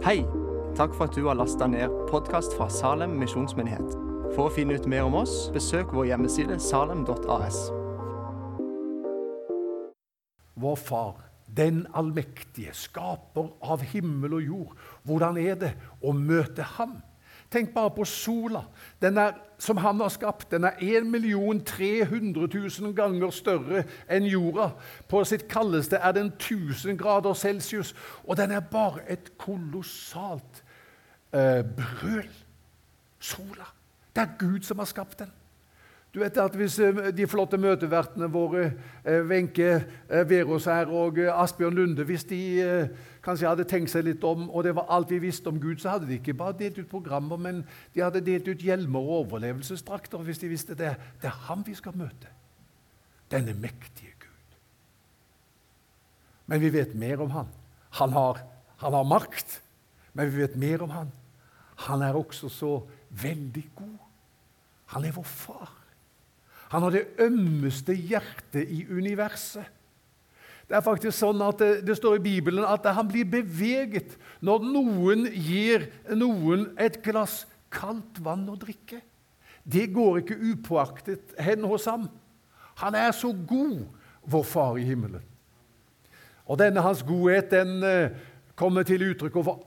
Hei! Takk for at du har lasta ned podkast fra Salem misjonsmyndighet. For å finne ut mer om oss, besøk vår hjemmeside salem.as. Vår Far, den allmektige, skaper av himmel og jord. Hvordan er det å møte Ham? Tenk bare på sola, er, som han har skapt. Den er 1 300 000 ganger større enn jorda. På sitt kaldeste er den 1000 grader celsius, og den er bare et kolossalt eh, brøl. Sola. Det er Gud som har skapt den. Du vet at Hvis eh, de flotte møtevertene våre, eh, Wenche eh, Verås her og Asbjørn Lunde, hvis de kanskje hadde tenkt seg litt om, og det var alt vi visste om Gud, så hadde de ikke bare delt ut programmer, men de hadde delt ut hjelmer og overlevelsesdrakter hvis de visste det. Det er ham vi skal møte. Denne mektige Gud. Men vi vet mer om han. Han har, han har makt, men vi vet mer om han. Han er også så veldig god. Han er vår far. Han har det ømmeste hjertet i universet. Det er faktisk sånn at det, det, står i Bibelen at han blir beveget når noen gir noen et glass kaldt vann å drikke. Det går ikke upåaktet hen hos ham. Han er så god, vår Far i himmelen. Og denne hans godhet den eh, kommer til uttrykk over,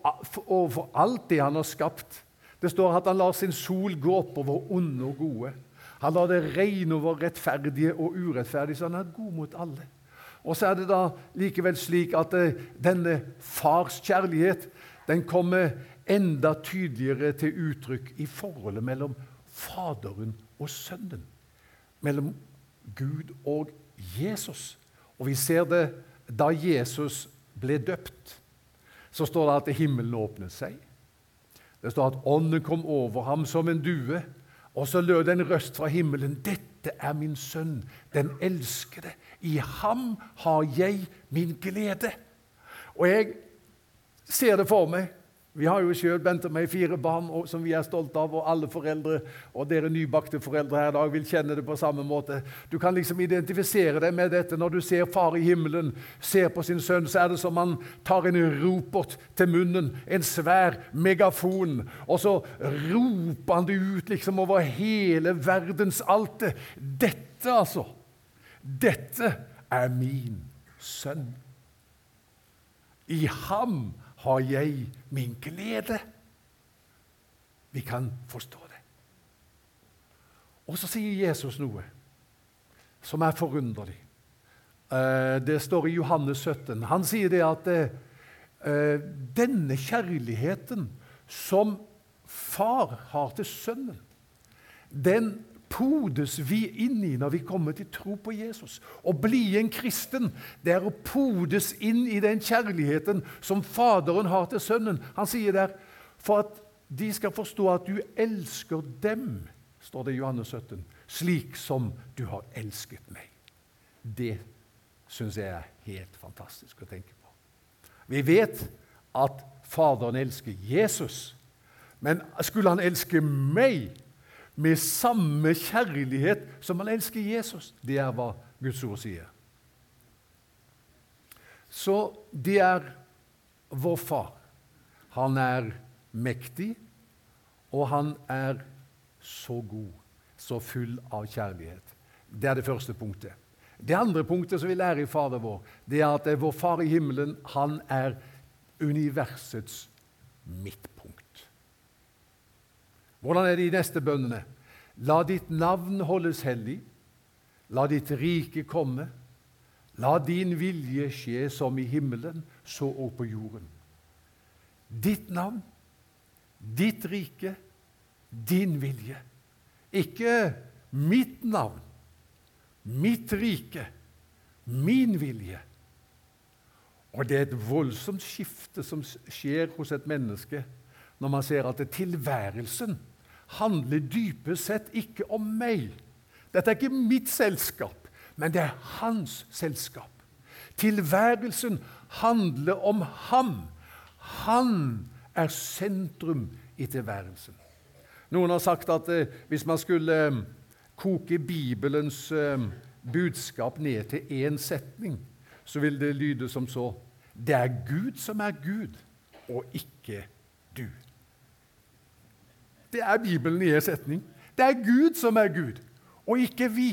over alt det han har skapt. Det står at han lar sin sol gå oppover onde og gode. Han lar det regne over rettferdige og urettferdige, så han er god mot alle. Og så er det da likevel slik at eh, denne fars kjærlighet den kommer enda tydeligere til uttrykk i forholdet mellom Faderen og Sønnen. Mellom Gud og Jesus. Og vi ser det da Jesus ble døpt. Så står det at himmelen åpnet seg. Det står at ånden kom over ham som en due. Og så lød en røst fra himmelen. Dette er min sønn, den elskede. I ham har jeg min glede. Og jeg ser det for meg vi har jo selv, Bent og meg, fire barn som vi er stolte av, og alle foreldre og dere nybakte foreldre her i dag vil kjenne det på samme måte. Du kan liksom identifisere deg med dette. Når du ser Far i himmelen, ser på sin sønn, så er det som han tar en ropert til munnen, en svær megafon, og så roper han det ut liksom over hele verdensaltet. Dette, altså, dette er min sønn. I ham har jeg min glede. Vi kan forstå det. Og så sier Jesus noe som er forunderlig. Eh, det står i Johannes 17. Han sier det at eh, denne kjærligheten som far har til sønnen, den podes vi inn i når vi kommer til tro på Jesus. Å bli en kristen det er å podes inn i den kjærligheten som Faderen har til Sønnen. Han sier der for at de skal forstå at du elsker dem, står det i Johannes 17, slik som du har elsket meg. Det syns jeg er helt fantastisk å tenke på. Vi vet at Faderen elsker Jesus, men skulle han elske meg, med samme kjærlighet som han elsker Jesus. Det er hva Guds ord sier. Så det er vår far. Han er mektig, og han er så god, så full av kjærlighet. Det er det første punktet. Det andre punktet som vi lærer i Fader vår, det er at vår Far i himmelen han er universets midtpunkt. Hvordan er de neste bønnene? La ditt navn holdes hellig. La ditt rike komme. La din vilje skje som i himmelen, så og på jorden. Ditt navn, ditt rike, din vilje. Ikke mitt navn, mitt rike, min vilje. Og det er et voldsomt skifte som skjer hos et menneske når man ser at tilværelsen handler dypest sett ikke om meg. Dette er ikke mitt selskap, men det er hans selskap. Tilværelsen handler om ham. Han er sentrum i tilværelsen. Noen har sagt at eh, hvis man skulle eh, koke Bibelens eh, budskap ned til én setning, så vil det lyde som så Det er Gud som er Gud, og ikke du. Det er Bibelen i en setning. Det er Gud som er Gud, og ikke vi.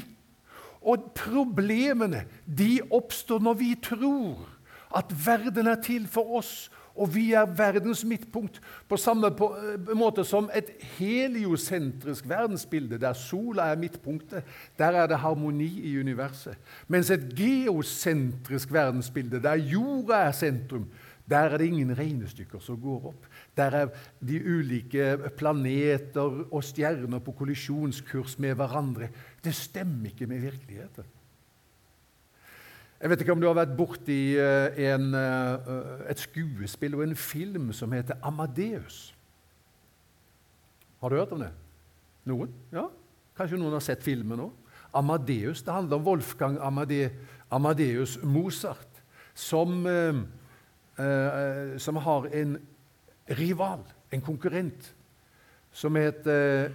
Og problemene de oppstår når vi tror at verden er til for oss, og vi er verdens midtpunkt. På samme uh, måte som et heliosentrisk verdensbilde, der sola er midtpunktet. Der er det harmoni i universet. Mens et geosentrisk verdensbilde, der jorda er sentrum, der er det ingen regnestykker som går opp. Der er de ulike planeter og stjerner på kollisjonskurs med hverandre. Det stemmer ikke med virkeligheten. Jeg vet ikke om du har vært borti eh, eh, et skuespill og en film som heter 'Amadeus'. Har du hørt om det? Noen? Ja? Kanskje noen har sett filmen òg? Amadeus det handler om Wolfgang Amade, Amadeus Mozart, som, eh, eh, som har en rival, en konkurrent, som heter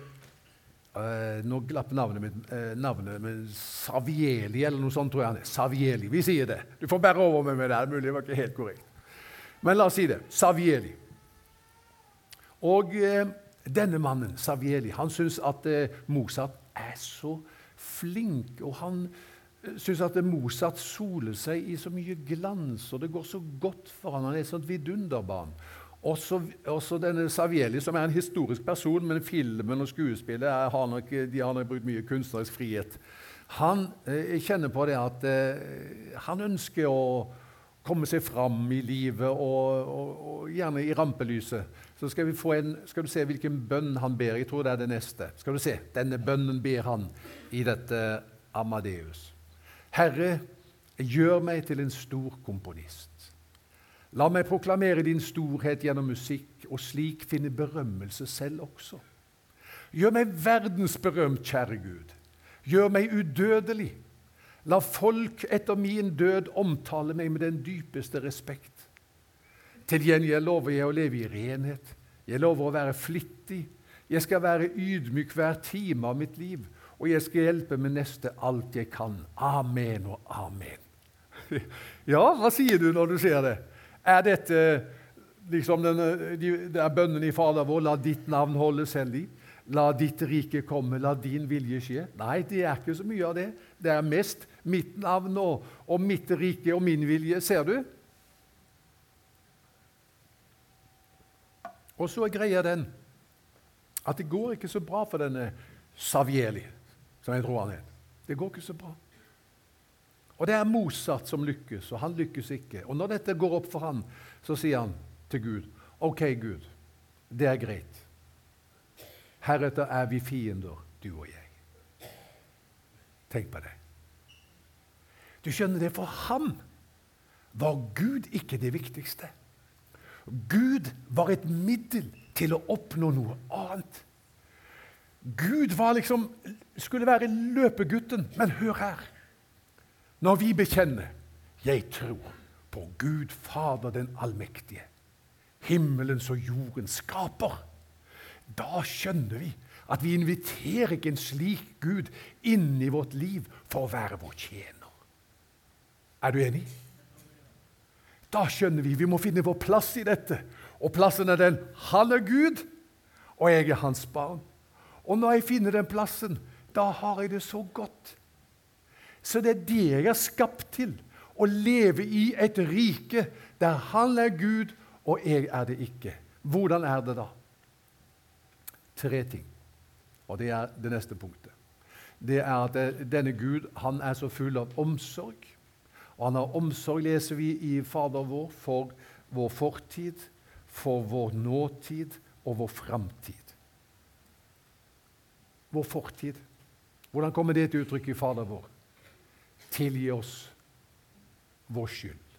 Uh, nå glapp navnet mitt, uh, navnet men Savieli eller noe sånt. tror jeg han er. Savieli, Vi sier det. Du får bære over med meg det. Mulig det var ikke helt korrekt. Men la oss si det. Savieli. Og uh, denne mannen, Savieli, han syns at Mozart er så flink. Og han syns at Mozart soler seg i så mye glans, og det går så godt for han. Han er et sånt vidunderbarn. Også, også, denne Savieli, som er en historisk person, men filmen og skuespillet har nok, de har nok brukt mye kunstnerisk frihet. Han eh, kjenner på det at eh, han ønsker å komme seg fram i livet, og, og, og gjerne i rampelyset. Så skal, en, skal, du se hvilken bønn han ber. Jeg tror det er det neste. Skal du se, Denne bønnen ber han i dette Amadeus. Herre, gjør meg til en stor komponist. La meg proklamere din storhet gjennom musikk, og slik finne berømmelse selv også. Gjør meg verdensberømt, kjære Gud. Gjør meg udødelig. La folk etter min død omtale meg med den dypeste respekt. Til gjengjeld lover jeg å leve i renhet. Jeg lover å være flittig. Jeg skal være ydmyk hver time av mitt liv, og jeg skal hjelpe min neste alt jeg kan. Amen og amen. Ja, hva sier du når du ser det? Er dette liksom denne, de, det er bønnen i Fader vår La ditt navn holdes hellig. La ditt rike komme, la din vilje skje. Nei, det er ikke så mye av det. Det er mest mitt navn og, og mitt rike og min vilje. Ser du? Og så er greia den at det går ikke så bra for denne Savieli, som jeg tror han het. Det går ikke så bra. Og det er Mozart som lykkes, og han lykkes ikke. Og når dette går opp for han, så sier han til Gud, OK, Gud, det er greit. Heretter er vi fiender, du og jeg. Tenk på det. Du skjønner det, for ham var Gud ikke det viktigste. Gud var et middel til å oppnå noe annet. Gud liksom, skulle være løpegutten, men hør her. Når vi bekjenner 'Jeg tror på Gud Fader den allmektige', himmelens og jordens skaper, da skjønner vi at vi inviterer ikke en slik Gud inn i vårt liv for å være vår tjener. Er du enig? Da skjønner vi vi må finne vår plass i dette. Og plassen er den han er Gud, og jeg er hans barn. Og når jeg finner den plassen, da har jeg det så godt. Så det er det jeg er skapt til. Å leve i et rike der han er Gud, og jeg er det ikke. Hvordan er det da? Tre ting. Og det er det neste punktet. Det er at denne Gud han er så full av omsorg. Og han har omsorg, leser vi i Fader vår, for vår fortid, for vår nåtid og vår framtid. Vår fortid. Hvordan kommer det til uttrykk i Fader vår? Tilgi oss vår skyld,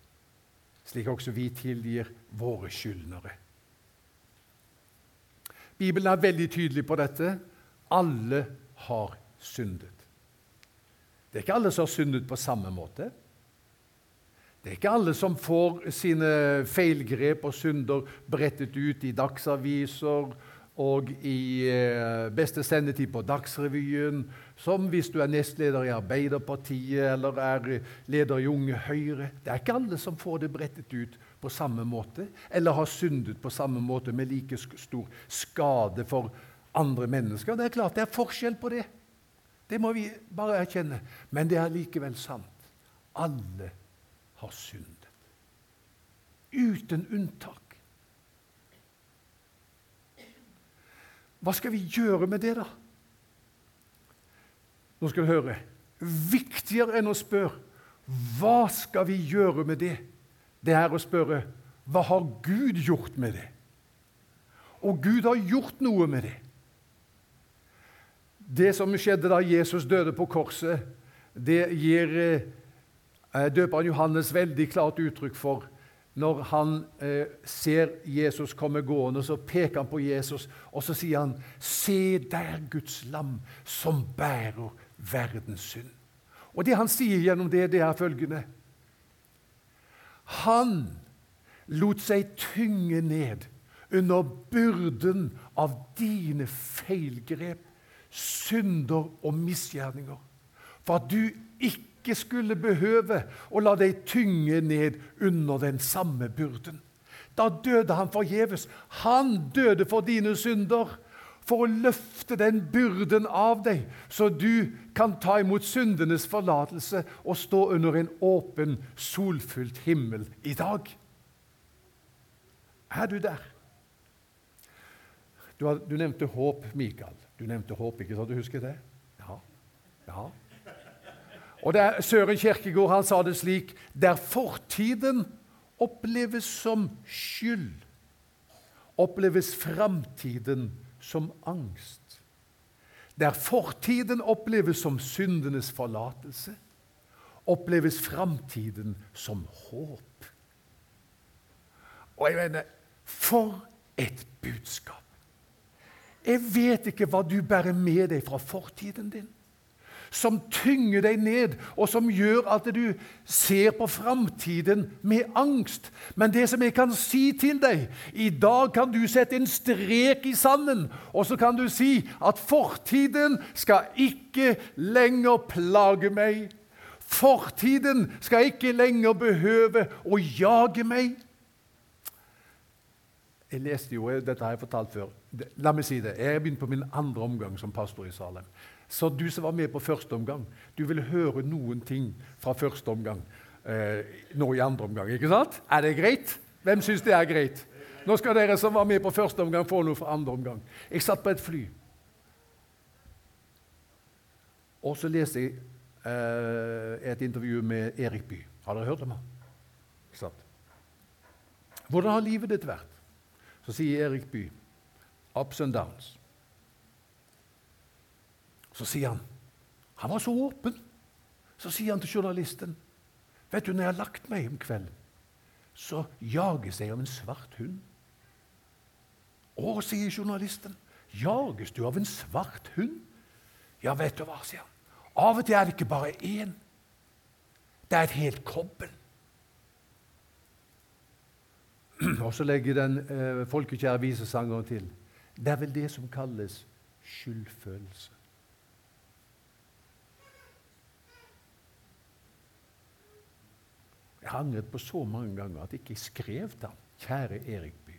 slik også vi tilgir våre skyldnere. Bibelen er veldig tydelig på dette. Alle har syndet. Det er ikke alle som har syndet på samme måte. Det er ikke alle som får sine feilgrep og synder brettet ut i dagsaviser og i eh, beste sendetid på Dagsrevyen, som hvis du er nestleder i Arbeiderpartiet eller er leder i Unge Høyre. Det er ikke alle som får det brettet ut på samme måte, eller har syndet på samme måte med like stor skade for andre mennesker. Det er klart det er forskjell på det. Det må vi bare erkjenne. Men det er likevel sant. Alle har syndet. Uten unntak. Hva skal vi gjøre med det, da? Nå skal du høre. Viktigere enn å spørre hva skal vi gjøre med det, det er å spørre hva har Gud gjort med det? Og Gud har gjort noe med det. Det som skjedde da Jesus døde på korset, det gir eh, døperen Johannes veldig klart uttrykk for når han eh, ser Jesus komme gående, så peker han på Jesus, og så sier han, 'Se der Guds lam som bærer verdens synd'. Og Det han sier gjennom det, det er følgende Han lot seg tynge ned under byrden av dine feilgrep, synder og misgjerninger, for at du ikke ikke skulle behøve å la deg tynge ned under den samme byrden. Da døde han forgjeves. Han døde for dine synder, for å løfte den byrden av deg, så du kan ta imot syndenes forlatelse og stå under en åpen, solfylt himmel i dag. Er du der? Du, har, du nevnte håp, Mikael. Du nevnte håp, ikke sant? Du husker det? Ja. ja. Og der, Søren Kierkegaard han sa det slik Der fortiden oppleves som skyld, oppleves framtiden som angst. Der fortiden oppleves som syndenes forlatelse, oppleves framtiden som håp. Og jeg mener For et budskap! Jeg vet ikke hva du bærer med deg fra fortiden din som tynger deg ned, og som gjør at du ser på framtiden med angst. Men det som jeg kan si til deg I dag kan du sette en strek i sanden, og så kan du si at fortiden skal ikke lenger plage meg. Fortiden skal ikke lenger behøve å jage meg. Jeg leste jo, Dette har jeg fortalt før. La meg si det. Jeg har begynt på min andre omgang som pastor i Salem. Så du som var med på første omgang, du vil høre noen ting fra første omgang eh, nå i andre omgang. ikke sant? Er det greit? Hvem syns det er greit? Nå skal dere som var med på første omgang, få noe fra andre omgang. Jeg satt på et fly, og så leste jeg eh, et intervju med Erik Bye. Har dere hørt om ham? Ikke sant? Hvordan har livet ditt vært? Så sier Erik Bye ups and downs. Så sier han Han var så åpen. Så sier han til journalisten Vet du, når jeg har lagt meg om kvelden, så jages jeg av en svart hund. Å, sier journalisten. Jages du av en svart hund? Ja, vet du hva, sier han. Av og til er det ikke bare én. Det er et helt kobbel. Og så legger den eh, folkekjære visesangeren til. Det er vel det som kalles skyldfølelse. Jeg har angret på så mange ganger at jeg ikke skrev til ham. Kjære Erik By.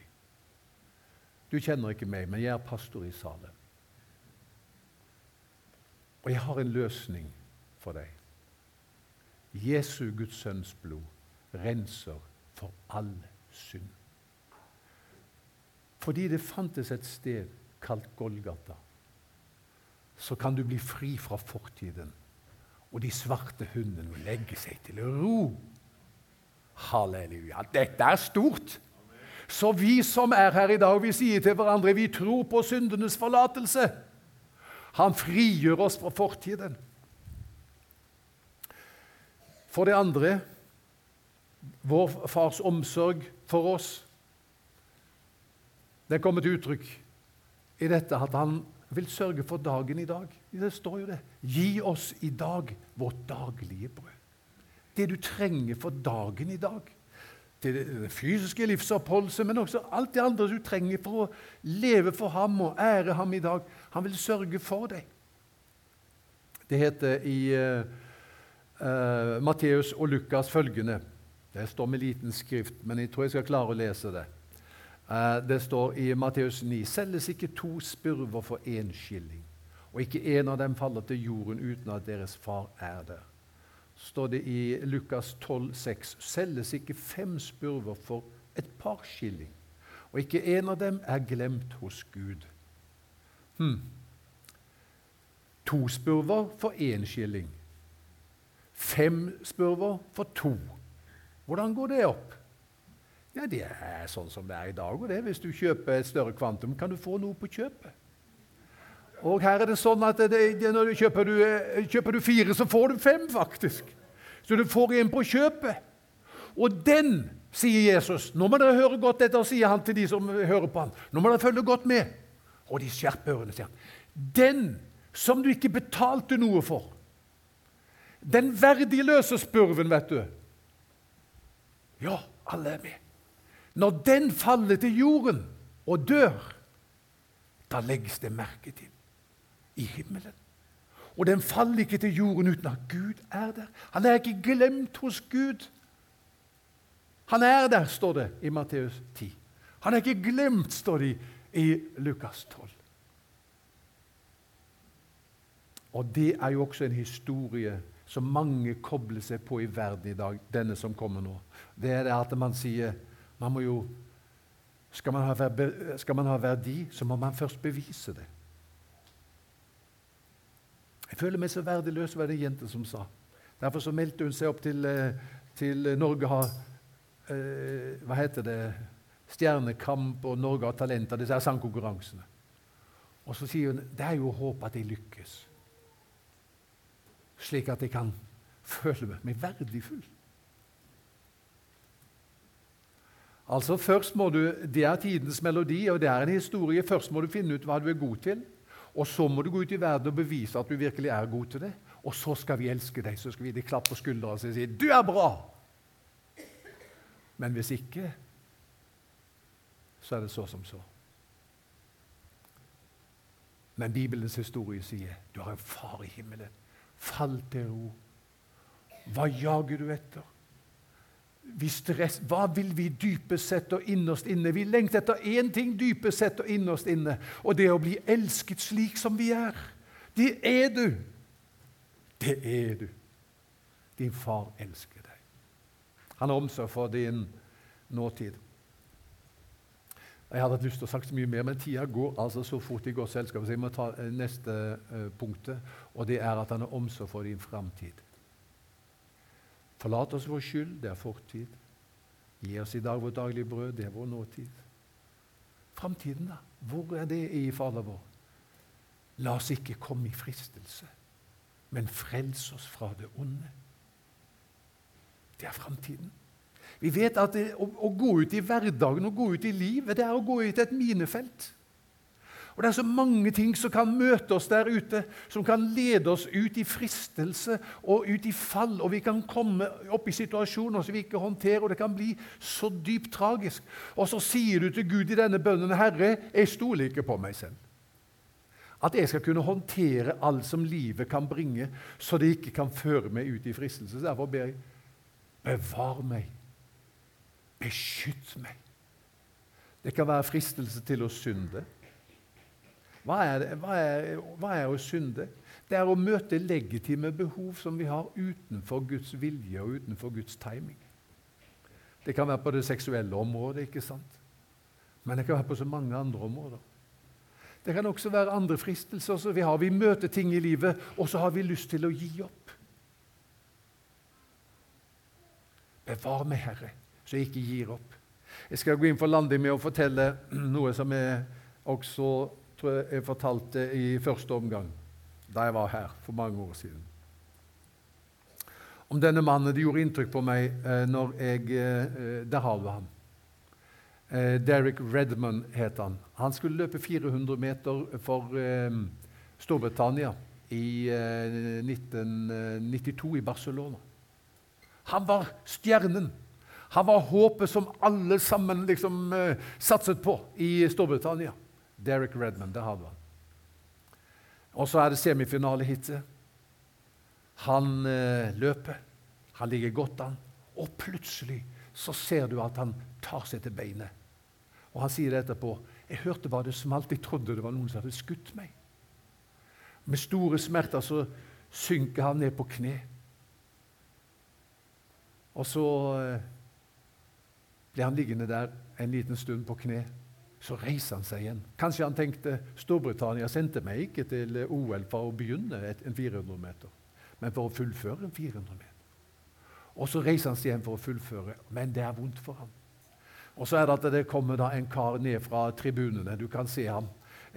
Du kjenner ikke meg, men jeg er pastor i Salem. Og jeg har en løsning for deg. Jesu Guds sønns blod renser for all synd. Fordi det fantes et sted kalt Golgata, så kan du bli fri fra fortiden, og de svarte hundene legge seg til ro Halleluja. Dette er stort. Så vi som er her i dag, vi sier til hverandre vi tror på syndenes forlatelse. Han frigjør oss fra fortiden. For det andre vår fars omsorg for oss. Det kommer til uttrykk i dette at han vil sørge for dagen i dag. Det står jo det. Gi oss i dag vårt daglige brød det du trenger for dagen i dag. til det fysiske livsoppholdet, men også alt det andre du trenger for å leve for ham og ære ham i dag. Han vil sørge for deg. Det heter i uh, uh, Matteus og Lukas følgende Det står med liten skrift, men jeg tror jeg skal klare å lese det. Uh, det står i Matteus 9.: Selges ikke to spurver for én skilling, og ikke en av dem faller til jorden uten at deres far er der står det i Lukas 12, 6, selges ikke fem spurver for et par skilling, og ikke en av dem er glemt hos Gud. Hmm. To spurver for én skilling. Fem spurver for to. Hvordan går det opp? Ja, Det er sånn som det er i dag. og det. Hvis du kjøper et større kvantum, kan du få noe på kjøpet. Og her er det sånn at det, det, når du kjøper, du, eh, kjøper, du, fire, så får du fem, faktisk. Så du får en på kjøpet. Og den, sier Jesus Nå må dere høre godt etter, sier han til de som hører på han. Nå må dere følge godt med. Og de skjerper ørene, sier han. Den som du ikke betalte noe for. Den verdiløse spurven, vet du. Ja, alle er med. Når den faller til jorden og dør, da legges det merke til i himmelen. Og den faller ikke til jorden uten at Gud er der. Han er ikke glemt hos Gud. Han er der, står det i Matteus 10. Han er ikke glemt, står det i Lukas 12. Og det er jo også en historie som mange kobler seg på i verden i dag, denne som kommer nå. Det er det at man sier man må jo, skal man, ha, verdi, så må man først bevise det. Jeg føler meg så verdiløs, var det en jente som sa. Derfor så meldte hun seg opp til, eh, til Norge har eh, Hva heter det Stjernekamp og Norge har talenter, disse sangkonkurransene. Og så sier hun det er jo å håpe at jeg lykkes, slik at jeg kan føle meg verdifull. Altså Først må du, Det er tidens melodi, og det er en historie. Først må du finne ut hva du er god til. Og så må du gå ut i verden og bevise at du virkelig er god til det. Og så skal vi elske deg. Så skal vi gi deg klapp på skuldra og si 'Du er bra'. Men hvis ikke, så er det så som så. Men Bibelens historie sier du har en far i himmelen. Fall til ro. Hva jager du etter? Stress, hva vil vi dypest sett og innerst inne? Vi lengter etter én ting dypest sett og innerst inne, og det er å bli elsket slik som vi er. Det er du. Det er du. Din far elsker deg. Han har omsorg for din nåtid. Jeg hadde hatt lyst til å sagt så mye mer, men tida går altså så fort i godt selskap. Så jeg må ta eh, neste uh, punktet, og det er at han har omsorg for din framtid. Forlat oss vår skyld, det er fortid. Gi oss i dag vårt daglige brød, det er vår nåtid. Framtiden, da? Hvor er det i Fader vår? La oss ikke komme i fristelse, men frels oss fra det onde. Det er framtiden. Vi vet at det, å, å, gå ut i hverdagen og gå ut i livet, det er å gå ut i et minefelt. Og Det er så mange ting som kan møte oss der ute, som kan lede oss ut i fristelse og ut i fall. Og vi kan komme opp i situasjoner som vi ikke håndterer, og det kan bli så dypt tragisk. Og så sier du til Gud i denne bønnen, 'Herre, jeg stoler ikke på meg selv.' At jeg skal kunne håndtere alt som livet kan bringe, så det ikke kan føre meg ut i fristelse. Derfor ber jeg, bevar meg. Beskytt meg. Det kan være fristelse til å synde. Hva er, hva, er, hva er, å synde? Det er å møte legitime behov som vi har utenfor Guds vilje og utenfor Guds timing. Det kan være på det seksuelle området, ikke sant? men det kan være på så mange andre områder. Det kan også være andre fristelser Så vi har. Vi møter ting i livet, og så har vi lyst til å gi opp. Bevar meg, Herre, så jeg ikke gir opp. Jeg skal gå inn for landing med å fortelle noe som er også tror jeg jeg fortalte i første omgang, da jeg var her for mange år siden. Om denne mannen. Det gjorde inntrykk på meg eh, når jeg eh, Der har du han. Eh, Derek Redman het han. Han skulle løpe 400 meter for eh, Storbritannia i 1992 eh, i Barcelona. Han var stjernen. Han var håpet som alle sammen liksom uh, satset på i Storbritannia. Derek Redman, der hadde han. Og så er det semifinalehitet. Han eh, løper. Han ligger godt an. Og plutselig så ser du at han tar seg til beinet. Og han sier det etterpå. 'Jeg hørte bare det smalt. Jeg trodde det var noen som hadde skutt meg.' Med store smerter så synker han ned på kne. Og så eh, blir han liggende der en liten stund på kne. Så reiser han seg igjen. Kanskje han tenkte Storbritannia sendte meg ikke til OL for å begynne en 400 meter, men for å fullføre en 400 meter. Og så reiser han seg igjen for å fullføre, men det er vondt for ham. Og så er det at det kommer da en kar ned fra tribunene. Du kan se ham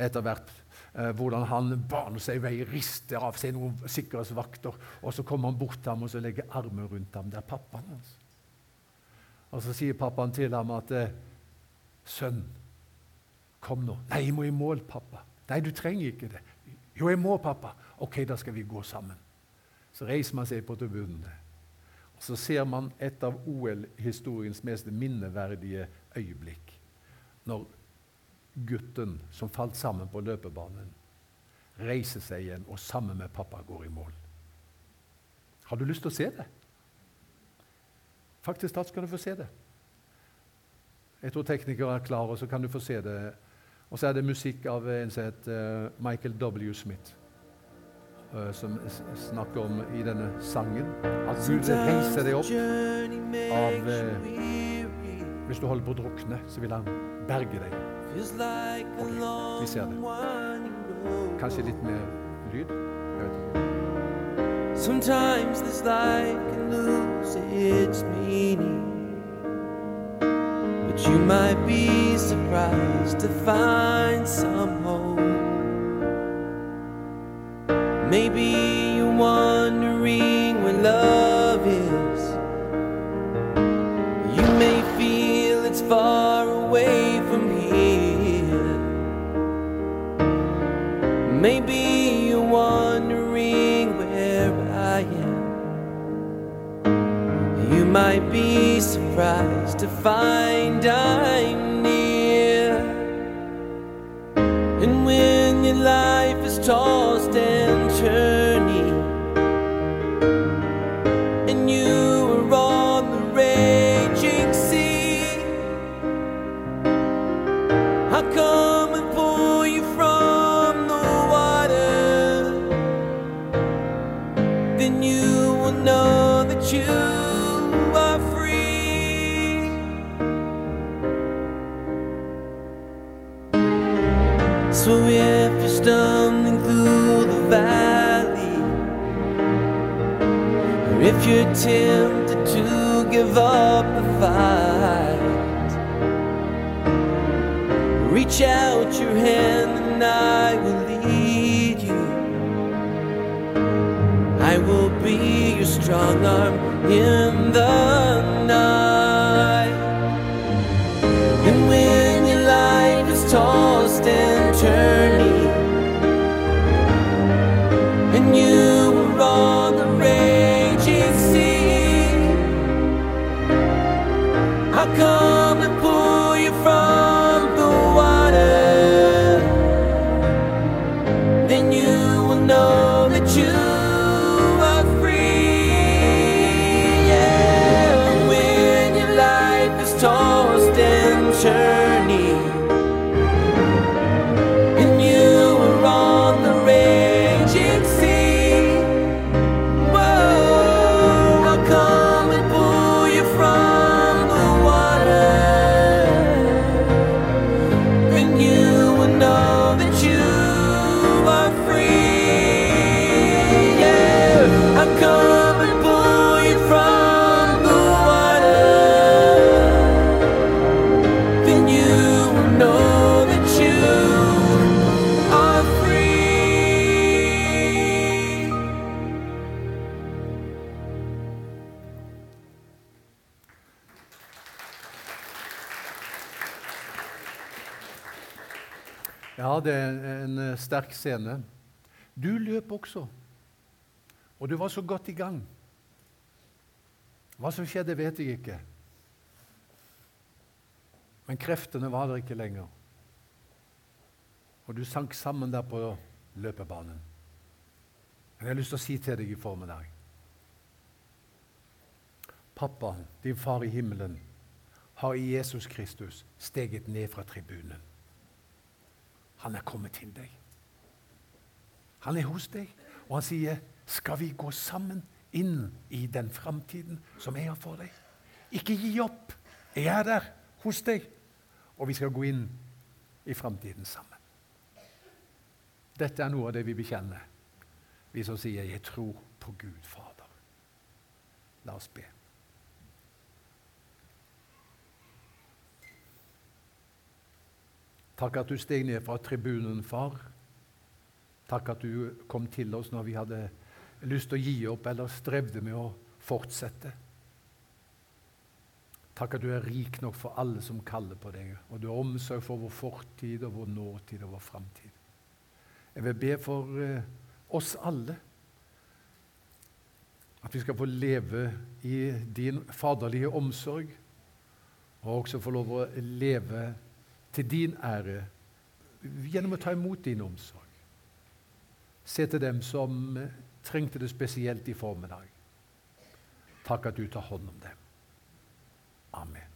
etter hvert. Eh, hvordan han baner seg i vei, rister av seg noen sikkerhetsvakter. Og så kommer han bort til ham og så legger armen rundt ham. Det er pappaen hans. Og så sier pappaen til ham at eh, 'Sønn, kom nå.' 'Nei, jeg må i mål, pappa.' 'Nei, du trenger ikke det.' 'Jo, jeg må, pappa.' 'Ok, da skal vi gå sammen.' Så reiser man seg på tribunene så ser man et av OL-historiens mest minneverdige øyeblikk. Når gutten som falt sammen på løpebanen, reiser seg igjen og sammen med pappa går i mål. Har du lyst til å se det? Faktisk da skal du få se det. Jeg tror teknikere er klar, og så kan du få se det. Og så er det musikk av en som heter eh, Michael W. Smith. Eh, som snakker om i denne sangen. At Gud reiser deg opp av uh, Hvis du holder på å drukne, så vil han berge deg. Okay, vi ser det. Kanskje litt mer lyd? Jeg vet ikke. Sometimes this life can lose its meaning. But you might be surprised to find some hope. Maybe you're wondering where love You might be surprised to find I'm near. And when your life is tossed and tempted to give up the fight, reach out your hand and I will lead you. I will be your strong arm in the scene. Du løp også, og du var så godt i gang. Hva som skjedde, vet jeg ikke. Men kreftene var der ikke lenger. Og du sank sammen der på løpebanen. Men jeg har lyst til å si til deg i formiddag Pappa, din far i himmelen, har i Jesus Kristus steget ned fra tribunen. Han er kommet til deg. Han er hos deg, og han sier, 'Skal vi gå sammen inn i den framtiden som jeg har for deg?' Ikke gi opp. Jeg er der hos deg, og vi skal gå inn i framtiden sammen. Dette er noe av det vi bekjenner, vi som sier 'Jeg tror på Gud Fader'. La oss be. Takk at du steg ned fra tribunen, far. Takk at du kom til oss når vi hadde lyst til å gi opp eller strevde med å fortsette. Takk at du er rik nok for alle som kaller på deg, og du har omsorg for vår fortid og vår nåtid og vår framtid. Jeg vil be for eh, oss alle at vi skal få leve i din faderlige omsorg, og også få lov å leve til din ære gjennom å ta imot din omsorg. Se til dem som eh, trengte det spesielt i formiddag. Takk at du tar hånd om dem. Amen.